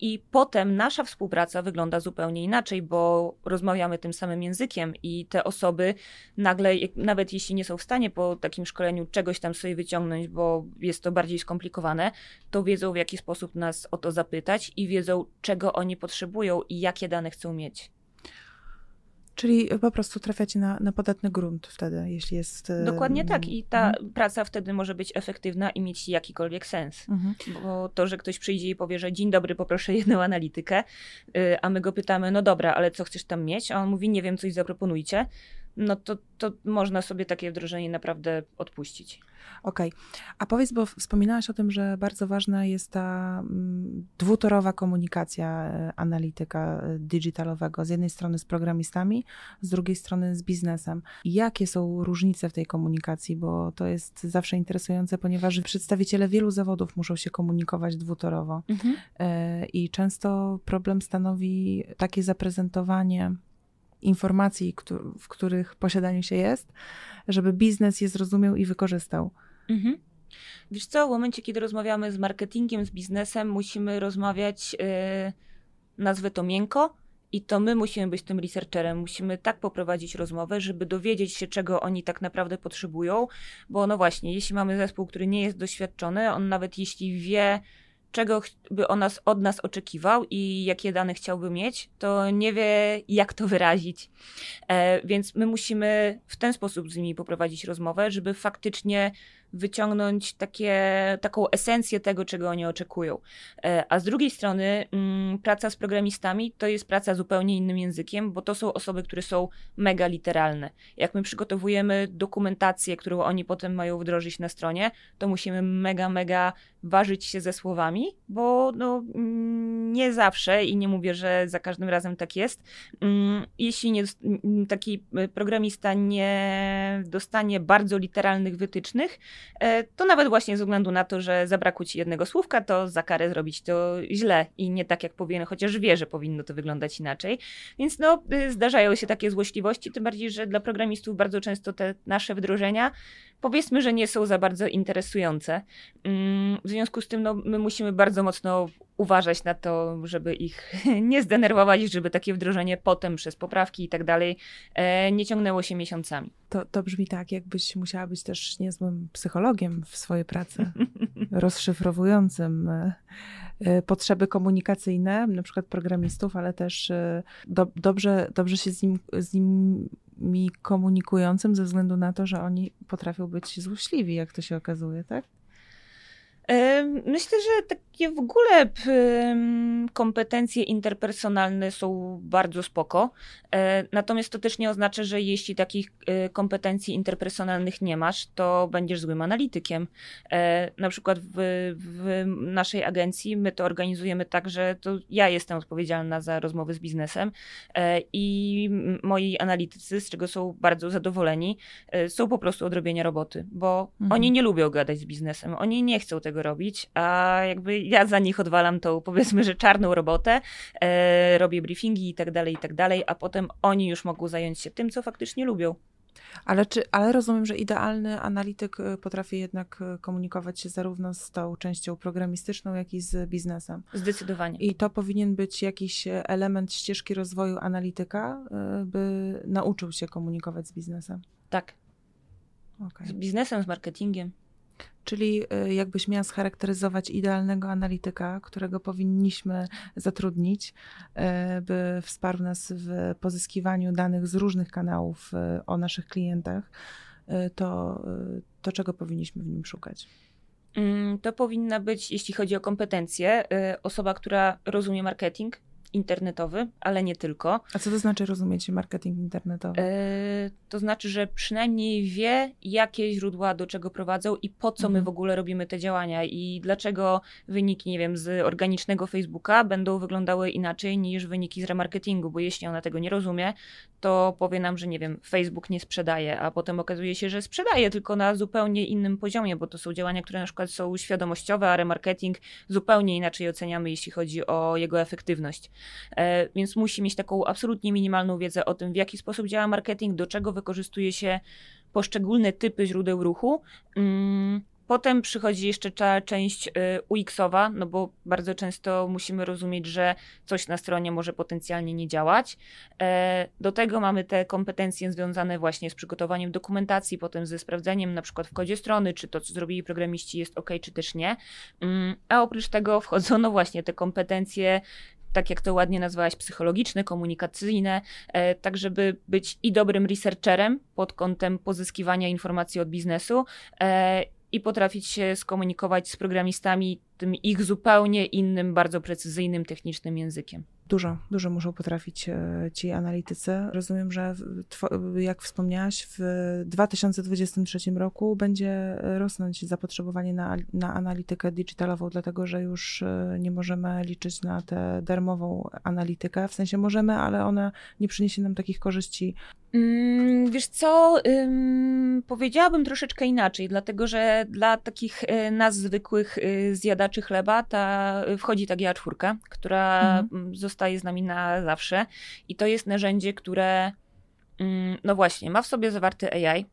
I potem nasza współpraca wygląda zupełnie inaczej, bo rozmawiamy tym samym językiem i te osoby nagle, nawet jeśli nie są w stanie po takim szkoleniu czegoś tam sobie wyciągnąć, bo jest to bardziej skomplikowane, to wiedzą w jaki sposób nas o to zapytać i wiedzą, czego oni potrzebują i jakie dane chcą mieć. Czyli po prostu trafiacie na, na podatny grunt wtedy, jeśli jest. Dokładnie tak. I ta mhm. praca wtedy może być efektywna i mieć jakikolwiek sens. Mhm. Bo to, że ktoś przyjdzie i powie, że dzień dobry, poproszę jedną analitykę, y, a my go pytamy, no dobra, ale co chcesz tam mieć? A on mówi, nie wiem, coś zaproponujcie no to, to można sobie takie wdrożenie naprawdę odpuścić. Okej. Okay. A powiedz, bo wspominałaś o tym, że bardzo ważna jest ta mm, dwutorowa komunikacja e, analityka e, digitalowego. Z jednej strony z programistami, z drugiej strony z biznesem. Jakie są różnice w tej komunikacji? Bo to jest zawsze interesujące, ponieważ przedstawiciele wielu zawodów muszą się komunikować dwutorowo. Mhm. E, I często problem stanowi takie zaprezentowanie informacji, w których posiadaniu się jest, żeby biznes je zrozumiał i wykorzystał. Mhm. Wiesz co, w momencie, kiedy rozmawiamy z marketingiem, z biznesem, musimy rozmawiać, yy, nazwę to miękko, i to my musimy być tym researcherem. Musimy tak poprowadzić rozmowę, żeby dowiedzieć się, czego oni tak naprawdę potrzebują, bo no właśnie, jeśli mamy zespół, który nie jest doświadczony, on nawet jeśli wie, czego by on nas, od nas oczekiwał i jakie dane chciałby mieć, to nie wie, jak to wyrazić. E, więc my musimy w ten sposób z nimi poprowadzić rozmowę, żeby faktycznie wyciągnąć takie, taką esencję tego, czego oni oczekują. E, a z drugiej strony, mm, praca z programistami to jest praca zupełnie innym językiem, bo to są osoby, które są mega literalne. Jak my przygotowujemy dokumentację, którą oni potem mają wdrożyć na stronie, to musimy mega, mega ważyć się ze słowami, bo no, mm, nie zawsze i nie mówię, że za każdym razem tak jest. Mm, jeśli nie, taki programista nie dostanie bardzo literalnych wytycznych, E, to nawet właśnie ze względu na to, że zabrakło ci jednego słówka, to za karę zrobić to źle i nie tak jak powinno, chociaż wie, że powinno to wyglądać inaczej. Więc no, y, zdarzają się takie złośliwości, tym bardziej, że dla programistów bardzo często te nasze wdrożenia powiedzmy, że nie są za bardzo interesujące. W związku z tym no, my musimy bardzo mocno uważać na to, żeby ich nie zdenerwować, żeby takie wdrożenie potem przez poprawki i tak dalej e, nie ciągnęło się miesiącami. To, to brzmi tak, jakbyś musiała być też niezłym psychologiem w swojej pracy, rozszyfrowującym e, e, potrzeby komunikacyjne, na przykład programistów, ale też do, dobrze, dobrze się z, nim, z nimi komunikującym ze względu na to, że oni potrafią być złośliwi, jak to się okazuje, tak? Myślę, że takie w ogóle kompetencje interpersonalne są bardzo spoko. E, natomiast to też nie oznacza, że jeśli takich e, kompetencji interpersonalnych nie masz, to będziesz złym analitykiem. E, na przykład w, w naszej agencji my to organizujemy tak, że to ja jestem odpowiedzialna za rozmowy z biznesem i moi analitycy, z czego są bardzo zadowoleni, są po prostu odrobienia roboty, bo mhm. oni nie lubią gadać z biznesem, oni nie chcą tego robić, a jakby ja za nich odwalam tą powiedzmy, że czarną robotę, e, robię briefingi i tak dalej, i tak dalej, a potem oni już mogą zająć się tym, co faktycznie lubią. Ale, czy, ale rozumiem, że idealny analityk e, potrafi jednak e, komunikować się zarówno z tą częścią programistyczną, jak i z biznesem. Zdecydowanie. I to powinien być jakiś element ścieżki rozwoju analityka, e, by nauczył się komunikować z biznesem. Tak. Okay. Z biznesem, z marketingiem. Czyli y, jakbyś miała scharakteryzować idealnego analityka, którego powinniśmy zatrudnić, y, by wsparł nas w pozyskiwaniu danych z różnych kanałów y, o naszych klientach, to, to czego powinniśmy w nim szukać? Mm, to powinna być, jeśli chodzi o kompetencje, osoba, która rozumie marketing, internetowy, ale nie tylko. A co to znaczy rozumieć marketing internetowy? E, to znaczy, że przynajmniej wie, jakie źródła do czego prowadzą i po co mhm. my w ogóle robimy te działania i dlaczego wyniki, nie wiem, z organicznego Facebooka będą wyglądały inaczej niż wyniki z remarketingu, bo jeśli ona tego nie rozumie, to powie nam, że nie wiem, Facebook nie sprzedaje, a potem okazuje się, że sprzedaje tylko na zupełnie innym poziomie, bo to są działania, które na przykład są świadomościowe, a remarketing zupełnie inaczej oceniamy, jeśli chodzi o jego efektywność. E, więc musi mieć taką absolutnie minimalną wiedzę o tym, w jaki sposób działa marketing, do czego wykorzystuje się poszczególne typy źródeł ruchu. Mm, potem przychodzi jeszcze ta część y, UX-owa, no bo bardzo często musimy rozumieć, że coś na stronie może potencjalnie nie działać. E, do tego mamy te kompetencje związane właśnie z przygotowaniem dokumentacji, potem ze sprawdzeniem na przykład w kodzie strony, czy to, co zrobili programiści jest ok, czy też nie. Mm, a oprócz tego wchodzą no właśnie te kompetencje tak jak to ładnie nazwałaś, psychologiczne, komunikacyjne, e, tak żeby być i dobrym researcherem pod kątem pozyskiwania informacji od biznesu e, i potrafić się skomunikować z programistami tym ich zupełnie innym, bardzo precyzyjnym, technicznym językiem. Dużo, dużo muszą potrafić e, ci analitycy. Rozumiem, że jak wspomniałaś, w 2023 roku będzie rosnąć zapotrzebowanie na, na analitykę digitalową, dlatego że już e, nie możemy liczyć na tę darmową analitykę. W sensie możemy, ale ona nie przyniesie nam takich korzyści. Mm, wiesz co, ym, powiedziałabym troszeczkę inaczej, dlatego że dla takich y, nas zwykłych y, zjadaczy chleba ta, y, wchodzi ta GA4, która mhm. została zostaje z nami na zawsze. I to jest narzędzie, które, mm, no właśnie, ma w sobie zawarty AI,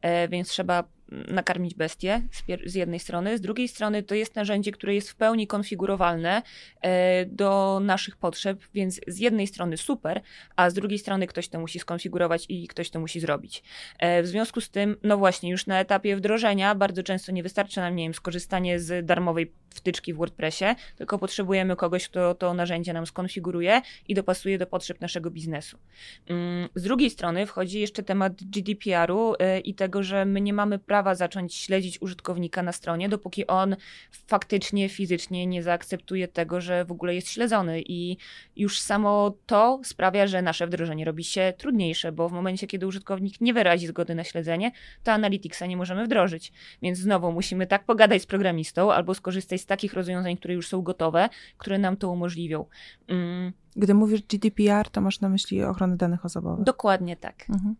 e, więc trzeba nakarmić bestię z, jednej strony, z drugiej strony to jest narzędzie, które jest w pełni konfigurowalne e, do naszych potrzeb, więc z jednej strony super, a z drugiej strony ktoś to musi skonfigurować i ktoś to musi zrobić. E, w związku z tym, no właśnie, już na etapie wdrożenia bardzo często nie wystarczy nam, nie wiem, skorzystanie z darmowej wtyczki w WordPressie, tylko potrzebujemy kogoś, kto to narzędzie nam skonfiguruje i dopasuje do potrzeb naszego biznesu. Mm, z drugiej strony wchodzi jeszcze temat GDPR-u e, i tego, że my nie mamy prawa prawa zacząć śledzić użytkownika na stronie, dopóki on faktycznie, fizycznie nie zaakceptuje tego, że w ogóle jest śledzony. I już samo to sprawia, że nasze wdrożenie robi się trudniejsze, bo w momencie, kiedy użytkownik nie wyrazi zgody na śledzenie, to Analyticsa nie możemy wdrożyć. Więc znowu musimy tak pogadać z programistą albo skorzystać z takich rozwiązań, które już są gotowe, które nam to umożliwią. Mm. Gdy mówisz GDPR, to masz na myśli ochronę danych osobowych. Dokładnie tak. Mhm.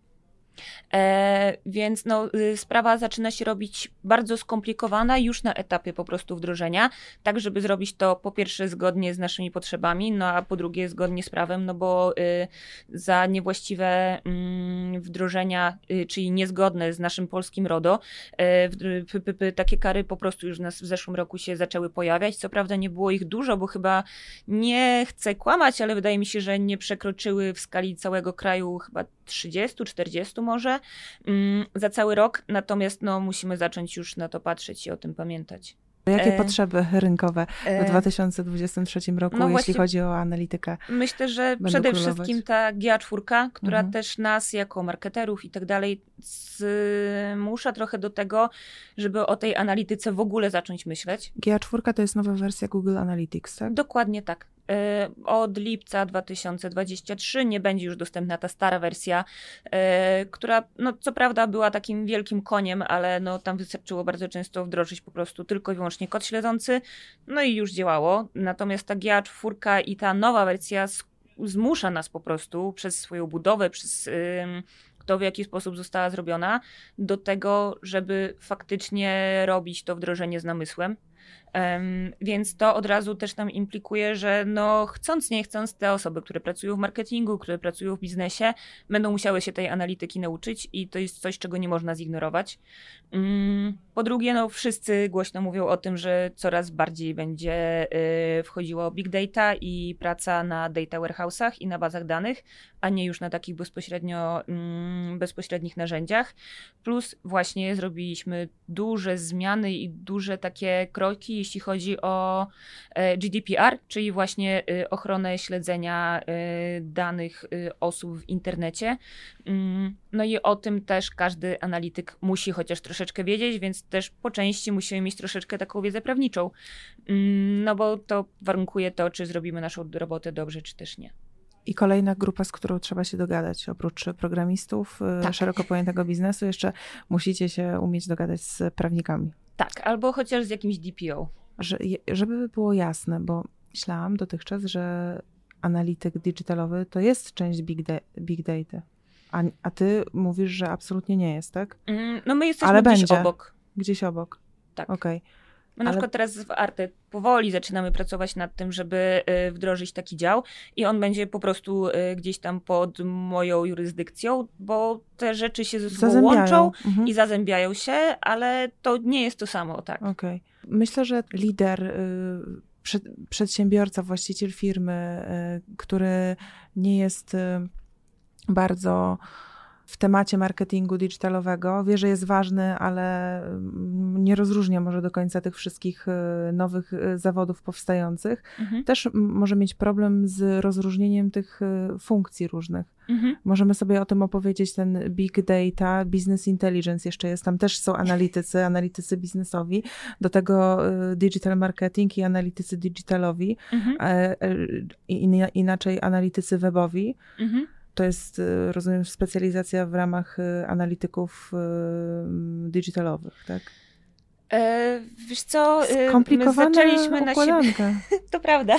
E, więc no, y, sprawa zaczyna się robić bardzo skomplikowana już na etapie po prostu wdrożenia, tak żeby zrobić to po pierwsze zgodnie z naszymi potrzebami, no a po drugie zgodnie z prawem, no bo y, za niewłaściwe y, wdrożenia, y, czyli niezgodne z naszym polskim RODO, y, takie kary po prostu już nas w zeszłym roku się zaczęły pojawiać. Co prawda nie było ich dużo, bo chyba nie chcę kłamać, ale wydaje mi się, że nie przekroczyły w skali całego kraju chyba 30-40 może mm, za cały rok, natomiast no, musimy zacząć już na to patrzeć i o tym pamiętać. Jakie e, potrzeby rynkowe w 2023 e, roku, no jeśli chodzi o analitykę? Myślę, że przede królować? wszystkim ta GA4, która mhm. też nas jako marketerów i tak dalej zmusza trochę do tego, żeby o tej analityce w ogóle zacząć myśleć. GA4 to jest nowa wersja Google Analytics, tak? Dokładnie tak. E, od lipca 2023 nie będzie już dostępna ta stara wersja, e, która no, co prawda była takim wielkim koniem, ale no, tam wystarczyło bardzo często wdrożyć po prostu tylko i wyłącznie kod śledzący, no i już działało. Natomiast ta GA4 i ta nowa wersja zmusza nas po prostu przez swoją budowę, przez to, w jaki sposób została zrobiona, do tego, żeby faktycznie robić to wdrożenie z namysłem. Więc to od razu też nam implikuje, że no chcąc, nie chcąc, te osoby, które pracują w marketingu, które pracują w biznesie, będą musiały się tej analityki nauczyć i to jest coś, czego nie można zignorować. Um, po drugie, no wszyscy głośno mówią o tym, że coraz bardziej będzie y, wchodziło big data i praca na data warehouse'ach i na bazach danych, a nie już na takich bezpośrednio, y, bezpośrednich narzędziach. Plus właśnie zrobiliśmy duże zmiany i duże takie kroki, jeśli chodzi o y, GDPR, czyli właśnie y, ochronę śledzenia y, danych y, osób w internecie. Mm, no i o tym też każdy analityk musi chociaż troszeczkę wiedzieć, więc też po części musimy mieć troszeczkę taką wiedzę prawniczą. Mm, no bo to warunkuje to, czy zrobimy naszą robotę dobrze, czy też nie. I kolejna grupa, z którą trzeba się dogadać, oprócz programistów, tak. szeroko pojętego biznesu, jeszcze musicie się umieć dogadać z prawnikami. Tak, albo chociaż z jakimś DPO. Że, żeby było jasne, bo myślałam dotychczas, że analityk digitalowy to jest część big, da big data. A, a ty mówisz, że absolutnie nie jest, tak? Mm, no my jesteśmy Ale gdzieś będzie. obok. Gdzieś obok. Tak. Okej. Okay. My na Ale... przykład teraz w Arte powoli zaczynamy pracować nad tym, żeby y, wdrożyć taki dział i on będzie po prostu y, gdzieś tam pod moją jurysdykcją, bo te rzeczy się ze sobą łączą mhm. i zazębiają się, ale to nie jest to samo, tak. Okay. Myślę, że lider y, przedsiębiorca, właściciel firmy, który nie jest bardzo w temacie marketingu digitalowego. Wie, że jest ważny, ale mm, nie rozróżnia może do końca tych wszystkich y, nowych y, zawodów powstających. Mhm. Też może mieć problem z rozróżnieniem tych y, funkcji różnych. Mhm. Możemy sobie o tym opowiedzieć, ten big data, business intelligence jeszcze jest, tam też są analitycy, analitycy biznesowi, do tego digital marketing i analitycy digitalowi, mhm. E, e, inaczej analitycy webowi. Mhm to jest, y, rozumiem, specjalizacja w ramach y, analityków y, digitalowych, tak? E, wiesz co, Skomplikowane my zaczęliśmy układanka. na siebie. to prawda.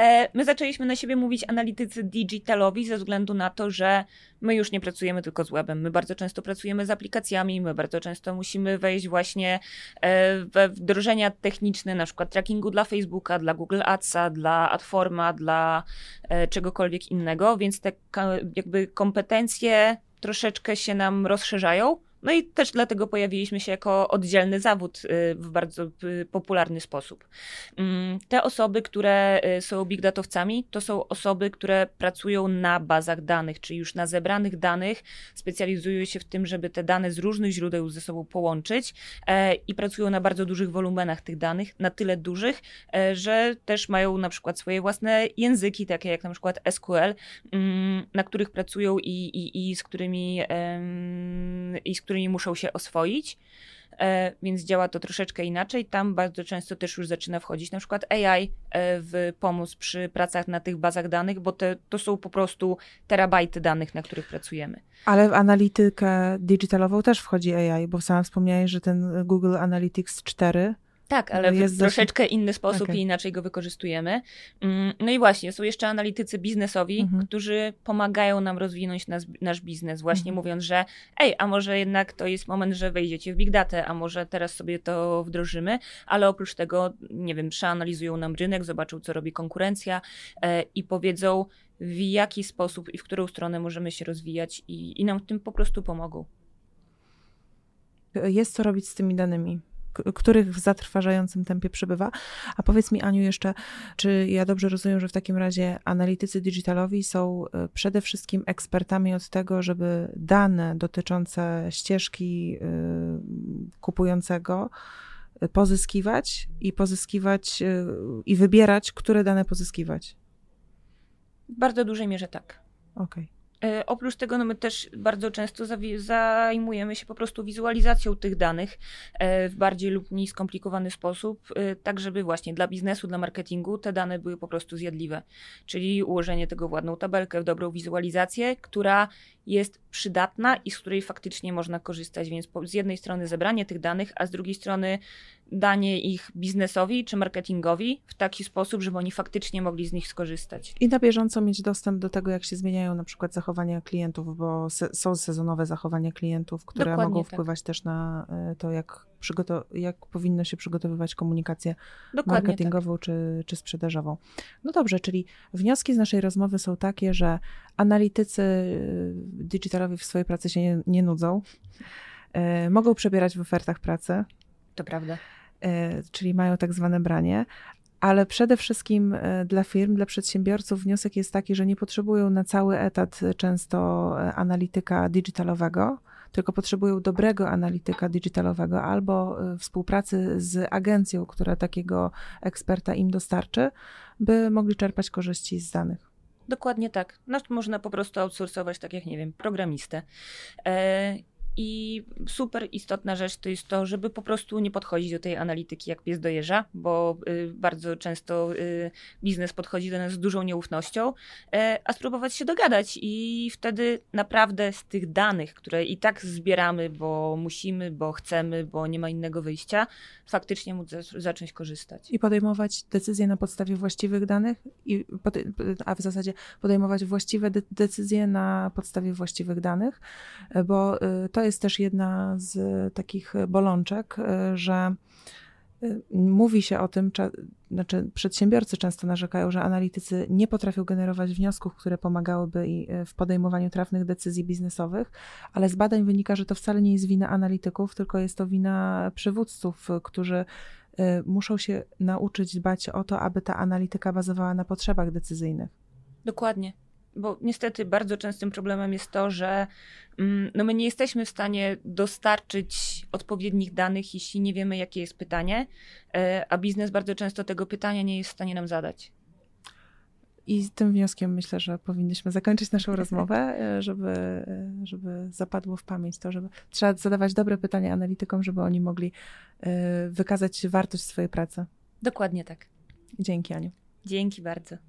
E, my zaczęliśmy na siebie mówić analitycy digitalowi ze względu na to, że my już nie pracujemy tylko z webem. My bardzo często pracujemy z aplikacjami, my bardzo często musimy wejść właśnie e, we wdrożenia techniczne, na przykład trackingu dla Facebooka, dla Google Adsa, dla Adforma, dla e, czegokolwiek innego, więc te jakby kompetencje troszeczkę się nam rozszerzają. No i też dlatego pojawiliśmy się jako oddzielny zawód y, w bardzo y, popularny sposób. Mm, te osoby, które y, są big datowcami, to są osoby, które pracują na bazach danych, czyli już na zebranych danych, specjalizują się w tym, żeby te dane z różnych źródeł ze sobą połączyć e, i pracują na bardzo dużych wolumenach tych danych, na tyle dużych, e, że też mają na przykład swoje własne języki, takie jak na przykład SQL, mm, na których pracują i, i, i z którymi i z którymi muszą się oswoić, e, więc działa to troszeczkę inaczej. Tam bardzo często też już zaczyna wchodzić na przykład AI e, w pomóc przy pracach na tych bazach danych, bo te, to są po prostu terabajty danych, na których pracujemy. Ale w analitykę digitalową też wchodzi AI, bo sam wspomniałeś, że ten Google Analytics 4 tak, ale w troszeczkę inny sposób okay. i inaczej go wykorzystujemy. Mm, no i właśnie, są jeszcze analitycy biznesowi, mhm. którzy pomagają nam rozwinąć nas, nasz biznes, właśnie mhm. mówiąc, że ej, a może jednak to jest moment, że wejdziecie w big data, a może teraz sobie to wdrożymy, ale oprócz tego, nie wiem, przeanalizują nam rynek, zobaczą, co robi konkurencja e, i powiedzą, w jaki sposób i w którą stronę możemy się rozwijać i, i nam w tym po prostu pomogą. Jest co robić z tymi danymi których w zatrważającym tempie przybywa. A powiedz mi, Aniu, jeszcze, czy ja dobrze rozumiem, że w takim razie analitycy digitalowi są e, przede wszystkim ekspertami od tego, żeby dane dotyczące ścieżki e, kupującego pozyskiwać i pozyskiwać i wybierać, które dane pozyskiwać? W bardzo dużej mierze tak. Okej. Okay. E, oprócz tego no my też bardzo często zajmujemy się po prostu wizualizacją tych danych e, w bardziej lub mniej skomplikowany sposób, e, tak żeby właśnie dla biznesu, dla marketingu te dane były po prostu zjadliwe. Czyli ułożenie tego w ładną tabelkę, w dobrą wizualizację, która jest przydatna i z której faktycznie można korzystać. Więc z jednej strony zebranie tych danych, a z drugiej strony danie ich biznesowi czy marketingowi w taki sposób, żeby oni faktycznie mogli z nich skorzystać. I na bieżąco mieć dostęp do tego, jak się zmieniają na przykład zachowania klientów, bo se są sezonowe zachowania klientów, które Dokładnie mogą tak. wpływać też na e, to, jak, jak powinno się przygotowywać komunikację Dokładnie marketingową tak. czy, czy sprzedażową. No dobrze, czyli wnioski z naszej rozmowy są takie, że analitycy e, digitalowi w swojej pracy się nie, nie nudzą, e, mogą przebierać w ofertach pracy. To prawda. E, czyli mają tak zwane branie, ale przede wszystkim dla firm, dla przedsiębiorców wniosek jest taki, że nie potrzebują na cały etat często analityka digitalowego, tylko potrzebują dobrego analityka digitalowego albo współpracy z agencją, która takiego eksperta im dostarczy, by mogli czerpać korzyści z danych. Dokładnie tak. No, można po prostu outsourcować, tak jak, nie wiem, programistę. I super istotna rzecz to jest to, żeby po prostu nie podchodzić do tej analityki jak pies do jeża, bo y, bardzo często y, biznes podchodzi do nas z dużą nieufnością, y, a spróbować się dogadać. I wtedy naprawdę z tych danych, które i tak zbieramy, bo musimy, bo chcemy, bo nie ma innego wyjścia, faktycznie móc zacząć korzystać. I podejmować decyzje na podstawie właściwych danych, i, a w zasadzie podejmować właściwe de decyzje na podstawie właściwych danych, bo y, to jest jest też jedna z takich bolączek, e, że e, mówi się o tym, znaczy przedsiębiorcy często narzekają, że analitycy nie potrafią generować wniosków, które pomagałyby e, w podejmowaniu trafnych decyzji biznesowych, ale z badań wynika, że to wcale nie jest wina analityków, tylko jest to wina przywódców, którzy muszą się nauczyć dbać o to, aby ta analityka bazowała na potrzebach decyzyjnych. Dokładnie bo niestety bardzo częstym problemem jest to, że mm, no my nie jesteśmy w stanie dostarczyć odpowiednich danych, jeśli nie wiemy, jakie jest pytanie, e, a biznes bardzo często tego pytania nie jest w stanie nam zadać. I z tym wnioskiem myślę, że powinniśmy zakończyć naszą rozmowę, e, żeby, e, żeby zapadło w pamięć to, żeby trzeba zadawać dobre pytania analitykom, żeby oni mogli wykazać wartość swojej pracy. Dokładnie tak. Dzięki, Aniu. Dzięki bardzo.